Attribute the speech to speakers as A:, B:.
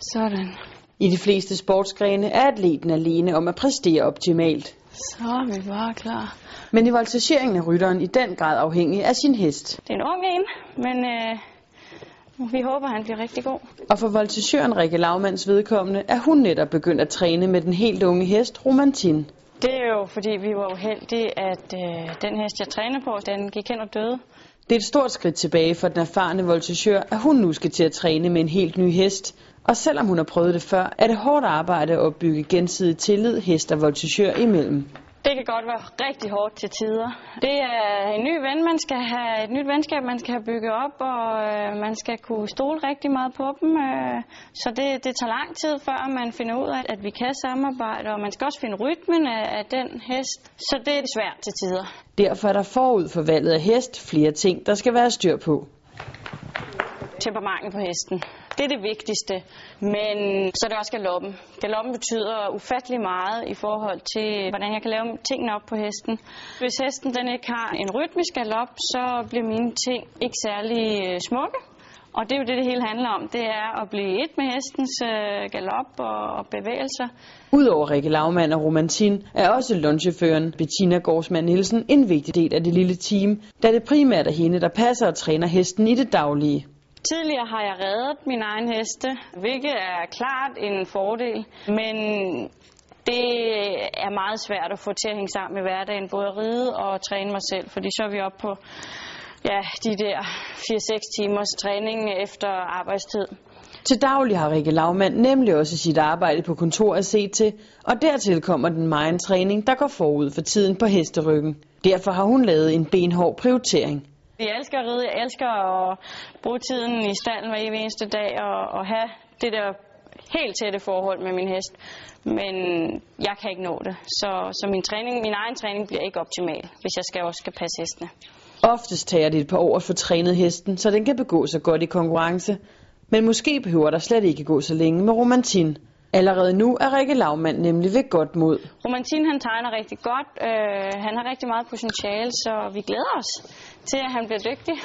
A: Sådan.
B: I de fleste sportsgrene er atleten alene om at præstere optimalt.
A: Så er vi bare klar.
B: Men i voltigeringen er rytteren i den grad afhængig af sin hest.
A: Det er en ung en, men øh, vi håber, han bliver rigtig god.
B: Og for voltigøren Rikke Lavmands vedkommende er hun netop begyndt at træne med den helt unge hest Romantin.
A: Det er jo, fordi vi var uheldige, at øh, den hest, jeg træner på, den gik hen og døde.
B: Det er et stort skridt tilbage for den erfarne voltigør, at hun nu skal til at træne med en helt ny hest. Og selvom hun har prøvet det før, er det hårdt arbejde at opbygge gensidig tillid hest og voltigør imellem.
A: Det kan godt være rigtig hårdt til tider. Det er en ny ven, man skal have, et nyt venskab, man skal have bygget op, og øh, man skal kunne stole rigtig meget på dem. Øh, så det, det tager lang tid, før man finder ud af, at vi kan samarbejde, og man skal også finde rytmen af, af den hest. Så det er svært til tider.
B: Derfor er der forud for valget af hest flere ting, der skal være styr på.
A: Temperamentet på hesten. Det er det vigtigste. Men så er det også galoppen. Galoppen betyder ufattelig meget i forhold til, hvordan jeg kan lave tingene op på hesten. Hvis hesten den ikke har en rytmisk galop, så bliver mine ting ikke særlig øh, smukke. Og det er jo det, det hele handler om. Det er at blive et med hestens øh, galop og, og bevægelser.
B: Udover Rikke Laumann og Romantin er også luncheføren Bettina Gårdsmann Nielsen en vigtig del af det lille team, da det primært er hende, der passer og træner hesten i det daglige.
A: Tidligere har jeg reddet min egen heste, hvilket er klart en fordel, men det er meget svært at få til at hænge sammen i hverdagen, både at ride og træne mig selv, fordi så er vi oppe på ja, de der 4-6 timers træning efter arbejdstid.
B: Til daglig har Rikke Lavmand nemlig også sit arbejde på kontor at se til, og dertil kommer den meget træning, der går forud for tiden på hesteryggen. Derfor har hun lavet en benhård prioritering.
A: Jeg elsker at ride, jeg elsker at bruge tiden i stallen hver evig eneste dag og, og have det der helt tætte forhold med min hest. Men jeg kan ikke nå det, så, så min, træning, min egen træning bliver ikke optimal, hvis jeg skal også skal passe hestene.
B: Oftest tager det et par år at få trænet hesten, så den kan begå sig godt i konkurrence. Men måske behøver der slet ikke gå så længe med romantin. Allerede nu er Rikke Lavmand nemlig ved godt mod.
A: Romantin han tegner rigtig godt. Øh, han har rigtig meget potentiale, så vi glæder os til, at han bliver dygtig.